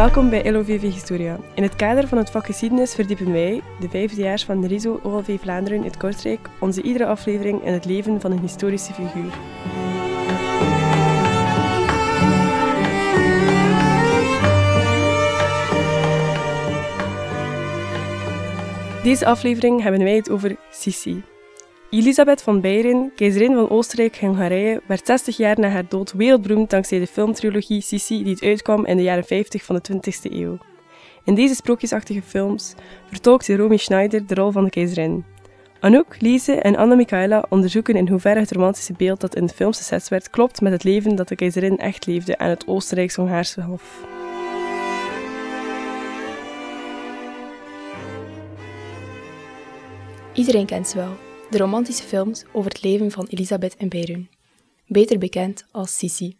Welkom bij LOVV Historia. In het kader van het vak geschiedenis verdiepen wij, de vijfdejaars van de RISO OLV Vlaanderen in Kortrijk, onze iedere aflevering in het leven van een historische figuur. Deze aflevering hebben wij het over Sissi. Elisabeth van Beieren, keizerin van Oostenrijk-Hongarije, werd 60 jaar na haar dood wereldberoemd dankzij de filmtrilogie Sissi die het uitkwam in de jaren 50 van de 20e eeuw. In deze sprookjesachtige films vertolkte Romy Schneider de rol van de keizerin. Anouk, Lise en Anna Michaela onderzoeken in hoeverre het romantische beeld dat in de films gezet werd klopt met het leven dat de keizerin echt leefde aan het Oostenrijks-Hongaarse hof. Iedereen kent ze wel, de romantische films over het leven van Elisabeth en Beirun, beter bekend als Sissi.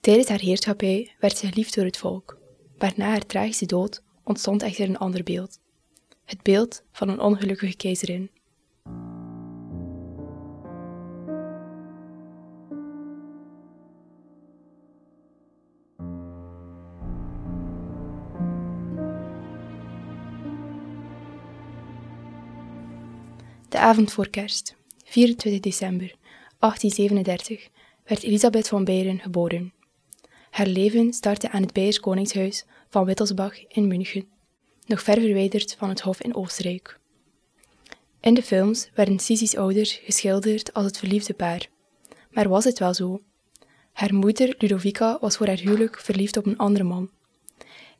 Tijdens haar heerschappij werd ze geliefd door het volk, maar na haar tragische dood ontstond echter een ander beeld. Het beeld van een ongelukkige keizerin. De avond voor kerst, 24 december 1837, werd Elisabeth van Beieren geboren. Haar leven startte aan het Beiers Koningshuis van Wittelsbach in München, nog ver verwijderd van het Hof in Oostenrijk. In de films werden Sissy's ouders geschilderd als het verliefde paar. Maar was het wel zo? Haar moeder, Ludovica, was voor haar huwelijk verliefd op een andere man.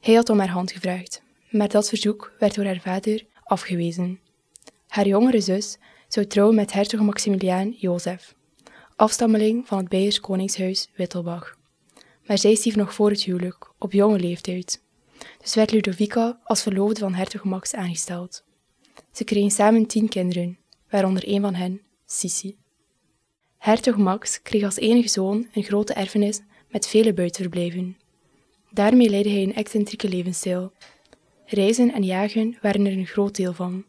Hij had om haar hand gevraagd, maar dat verzoek werd door haar vader afgewezen. Haar jongere zus zou trouwen met hertog Maximiliaan Jozef, afstammeling van het Beiers koningshuis Wittelbach. Maar zij stierf nog voor het huwelijk, op jonge leeftijd. Dus werd Ludovica als verloofde van hertog Max aangesteld. Ze kregen samen tien kinderen, waaronder een van hen, Sissi. Hertog Max kreeg als enige zoon een grote erfenis met vele buitenverblijven. Daarmee leidde hij een excentrieke levensstijl. Reizen en jagen waren er een groot deel van.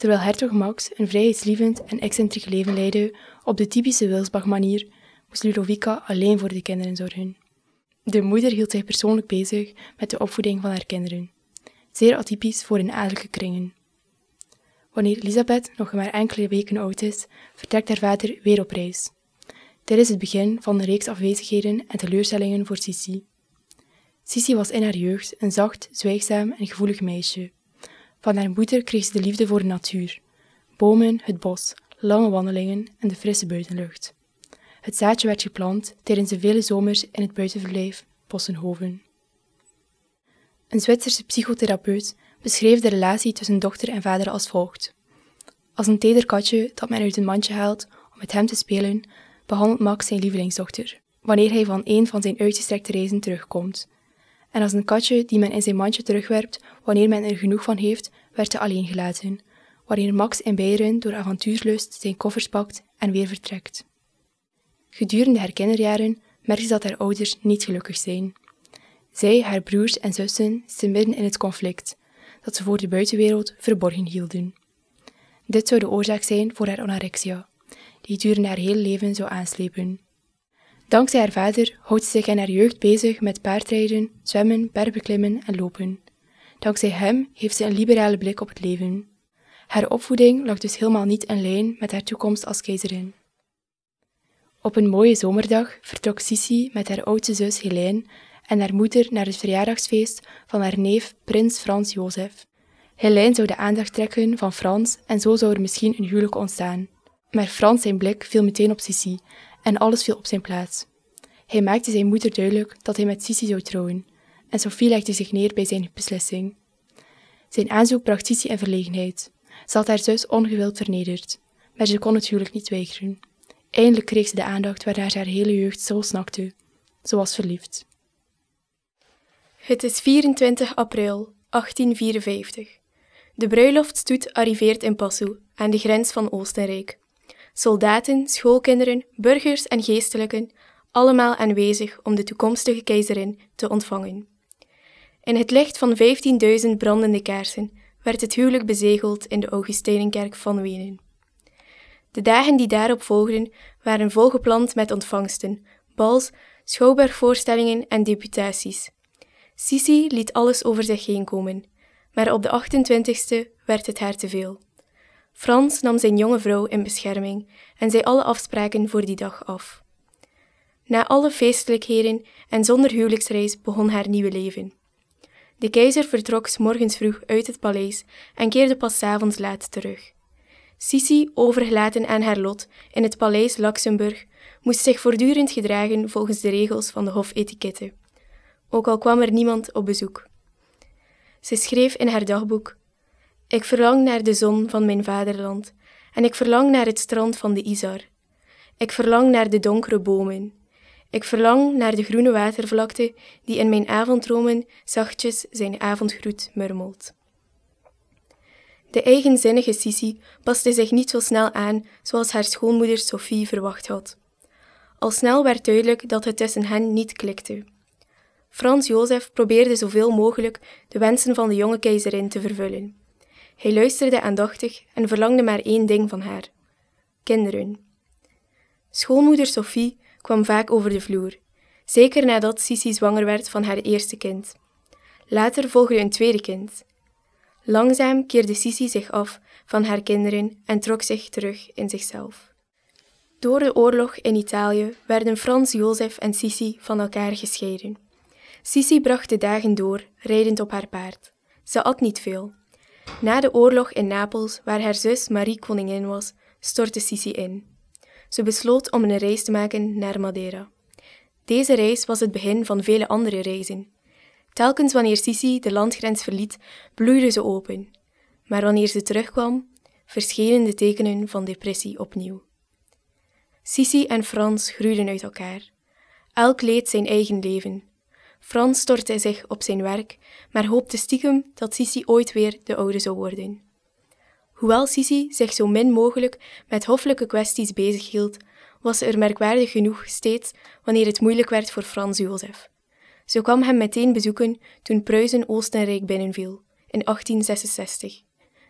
Terwijl hertog Max een vrijheidslievend en excentriek leven leidde op de typische Wilsbach-manier, moest Ludovica alleen voor de kinderen zorgen. De moeder hield zich persoonlijk bezig met de opvoeding van haar kinderen. Zeer atypisch voor in adellijke kringen. Wanneer Elisabeth nog maar enkele weken oud is, vertrekt haar vader weer op reis. Dit is het begin van een reeks afwezigheden en teleurstellingen voor Sissi. Sissi was in haar jeugd een zacht, zwijgzaam en gevoelig meisje. Van haar moeder kreeg ze de liefde voor de natuur. Bomen, het bos, lange wandelingen en de frisse buitenlucht. Het zaadje werd geplant tijdens de vele zomers in het buitenverblijf Bossenhoven. Een Zwitserse psychotherapeut beschreef de relatie tussen dochter en vader als volgt. Als een teder katje dat men uit een mandje haalt om met hem te spelen, behandelt Max zijn lievelingsdochter, wanneer hij van een van zijn uitgestrekte reizen terugkomt. En als een katje die men in zijn mandje terugwerpt wanneer men er genoeg van heeft, werd hij alleen gelaten, wanneer Max in Beieren door avontuurlust zijn koffers pakt en weer vertrekt. Gedurende haar kinderjaren merkt ze dat haar ouders niet gelukkig zijn. Zij, haar broers en zussen zitten midden in het conflict, dat ze voor de buitenwereld verborgen hielden. Dit zou de oorzaak zijn voor haar anorexia, die gedurende haar hele leven zou aanslepen. Dankzij haar vader houdt ze zich in haar jeugd bezig met paardrijden, zwemmen, bergbeklimmen en lopen. Dankzij hem heeft ze een liberale blik op het leven. Haar opvoeding lag dus helemaal niet in lijn met haar toekomst als keizerin. Op een mooie zomerdag vertrok Sissi met haar oudste zus Helene en haar moeder naar het verjaardagsfeest van haar neef prins Frans Jozef. Helene zou de aandacht trekken van Frans en zo zou er misschien een huwelijk ontstaan. Maar Frans zijn blik viel meteen op Sissi en alles viel op zijn plaats. Hij maakte zijn moeder duidelijk dat hij met Sissi zou trouwen, en Sophie legde zich neer bij zijn beslissing. Zijn aanzoek bracht Sissi in verlegenheid. Ze had haar zus ongewild vernederd, maar ze kon het huwelijk niet weigeren. Eindelijk kreeg ze de aandacht waarnaar haar hele jeugd zo snakte. Ze was verliefd. Het is 24 april 1854. De bruiloftstoet arriveert in Passau, aan de grens van Oostenrijk. Soldaten, schoolkinderen, burgers en geestelijken, allemaal aanwezig om de toekomstige keizerin te ontvangen. In het licht van 15.000 brandende kaarsen werd het huwelijk bezegeld in de Augustijnenkerk van Wenen. De dagen die daarop volgden waren volgepland met ontvangsten, bals, schouwburgvoorstellingen en deputaties. Sisi liet alles over zich heen komen, maar op de 28ste werd het haar te veel. Frans nam zijn jonge vrouw in bescherming en zei alle afspraken voor die dag af. Na alle feestelijkheden en zonder huwelijksreis begon haar nieuwe leven. De keizer vertrok s morgens vroeg uit het paleis en keerde pas s avonds laat terug. Sisi, overgelaten aan haar lot in het paleis Luxemburg, moest zich voortdurend gedragen volgens de regels van de hofetiketten, ook al kwam er niemand op bezoek. Ze schreef in haar dagboek: Ik verlang naar de zon van mijn vaderland en ik verlang naar het strand van de Isar. Ik verlang naar de donkere bomen. Ik verlang naar de groene watervlakte die in mijn avonddromen zachtjes zijn avondgroet murmelt. De eigenzinnige Sissi paste zich niet zo snel aan zoals haar schoonmoeder Sophie verwacht had. Al snel werd duidelijk dat het tussen hen niet klikte. Frans Jozef probeerde zoveel mogelijk de wensen van de jonge keizerin te vervullen. Hij luisterde aandachtig en verlangde maar één ding van haar: kinderen. Schoonmoeder Sophie kwam vaak over de vloer, zeker nadat Sissi zwanger werd van haar eerste kind. Later volgde een tweede kind. Langzaam keerde Sissi zich af van haar kinderen en trok zich terug in zichzelf. Door de oorlog in Italië werden Frans Jozef en Sissi van elkaar gescheiden. Sissi bracht de dagen door, rijdend op haar paard. Ze at niet veel. Na de oorlog in Napels, waar haar zus Marie koningin was, stortte Sissi in. Ze besloot om een reis te maken naar Madeira. Deze reis was het begin van vele andere reizen. Telkens wanneer Sissi de landgrens verliet, bloeide ze open. Maar wanneer ze terugkwam, verschenen de tekenen van depressie opnieuw. Sissi en Frans groeiden uit elkaar. Elk leed zijn eigen leven. Frans stortte zich op zijn werk, maar hoopte stiekem dat Sissi ooit weer de oude zou worden. Hoewel Sissi zich zo min mogelijk met hoffelijke kwesties bezighield, was ze er merkwaardig genoeg steeds wanneer het moeilijk werd voor Frans Jozef. Ze kwam hem meteen bezoeken toen Pruisen Oostenrijk binnenviel, in 1866.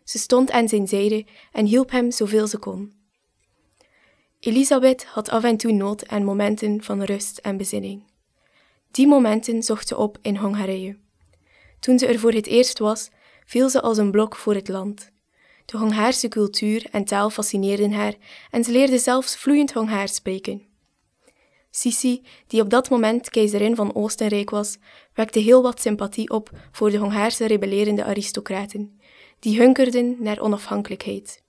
Ze stond aan zijn zijde en hielp hem zoveel ze kon. Elisabeth had af en toe nood aan momenten van rust en bezinning. Die momenten zocht ze op in Hongarije. Toen ze er voor het eerst was, viel ze als een blok voor het land. De Hongaarse cultuur en taal fascineerden haar en ze leerde zelfs vloeiend Hongaars spreken. Sissi, die op dat moment keizerin van Oostenrijk was, wekte heel wat sympathie op voor de Hongaarse rebellerende aristocraten, die hunkerden naar onafhankelijkheid.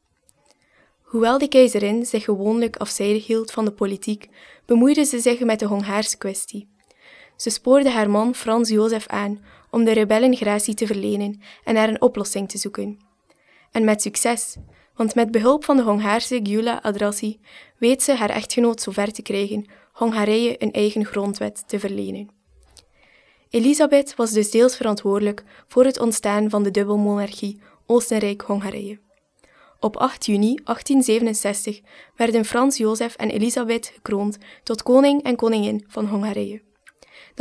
Hoewel de keizerin zich gewoonlijk afzijdig hield van de politiek, bemoeide ze zich met de Hongaarse kwestie. Ze spoorde haar man Frans Jozef aan om de rebellen gratie te verlenen en naar een oplossing te zoeken. En met succes, want met behulp van de Hongaarse Gyula Adrassi weet ze haar echtgenoot zover te krijgen Hongarije een eigen grondwet te verlenen. Elisabeth was dus deels verantwoordelijk voor het ontstaan van de dubbelmonarchie Oostenrijk-Hongarije. Op 8 juni 1867 werden Frans Jozef en Elisabeth gekroond tot koning en koningin van Hongarije,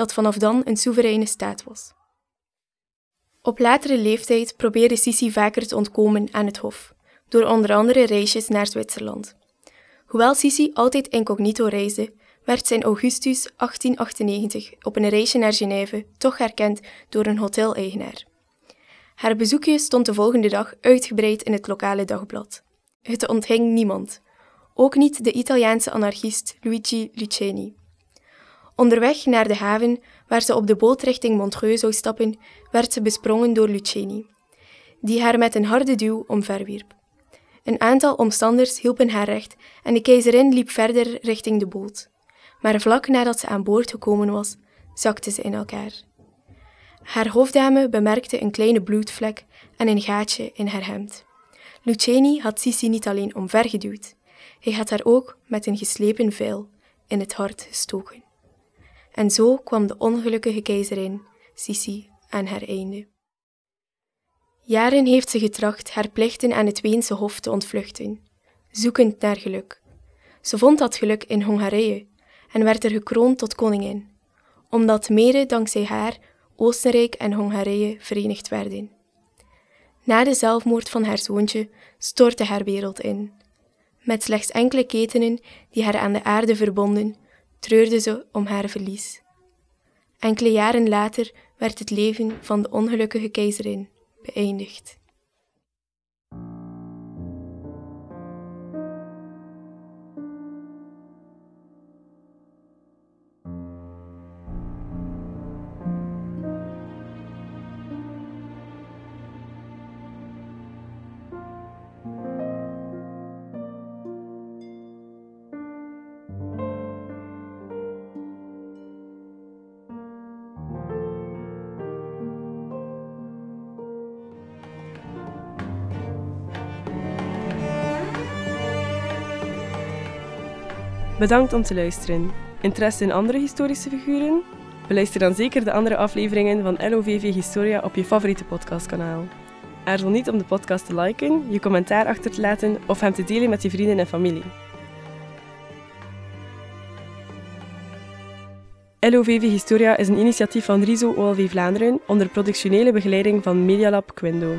dat vanaf dan een soevereine staat was. Op latere leeftijd probeerde Sissi vaker te ontkomen aan het hof, door onder andere reisjes naar Zwitserland. Hoewel Sissi altijd incognito reisde, werd ze in augustus 1898 op een reisje naar Genève toch herkend door een hoteleigenaar. Haar bezoekje stond de volgende dag uitgebreid in het lokale dagblad. Het onthing niemand, ook niet de Italiaanse anarchist Luigi Luceni. Onderweg naar de haven, waar ze op de boot richting Montreux zou stappen, werd ze besprongen door Luceni, die haar met een harde duw omverwierp. Een aantal omstanders hielpen haar recht en de keizerin liep verder richting de boot. Maar vlak nadat ze aan boord gekomen was, zakte ze in elkaar. Haar hofdame bemerkte een kleine bloedvlek en een gaatje in haar hemd. Luceni had Sissi niet alleen omvergeduwd, hij had haar ook met een geslepen veil in het hart gestoken. En zo kwam de ongelukkige keizerin, Sissi, aan haar einde. Jaren heeft ze getracht haar plichten aan het Weense hof te ontvluchten, zoekend naar geluk. Ze vond dat geluk in Hongarije en werd er gekroond tot koningin, omdat mede dankzij haar Oostenrijk en Hongarije verenigd werden. Na de zelfmoord van haar zoontje stortte haar wereld in. Met slechts enkele ketenen die haar aan de aarde verbonden, treurde ze om haar verlies. Enkele jaren later werd het leven van de ongelukkige keizerin beëindigd. Bedankt om te luisteren. Interesse in andere historische figuren? Beluister dan zeker de andere afleveringen van LOVV Historia op je favoriete podcastkanaal. Aarzel niet om de podcast te liken, je commentaar achter te laten of hem te delen met je vrienden en familie. LOVV Historia is een initiatief van RISO OLV Vlaanderen onder productionele begeleiding van Medialab Quindo.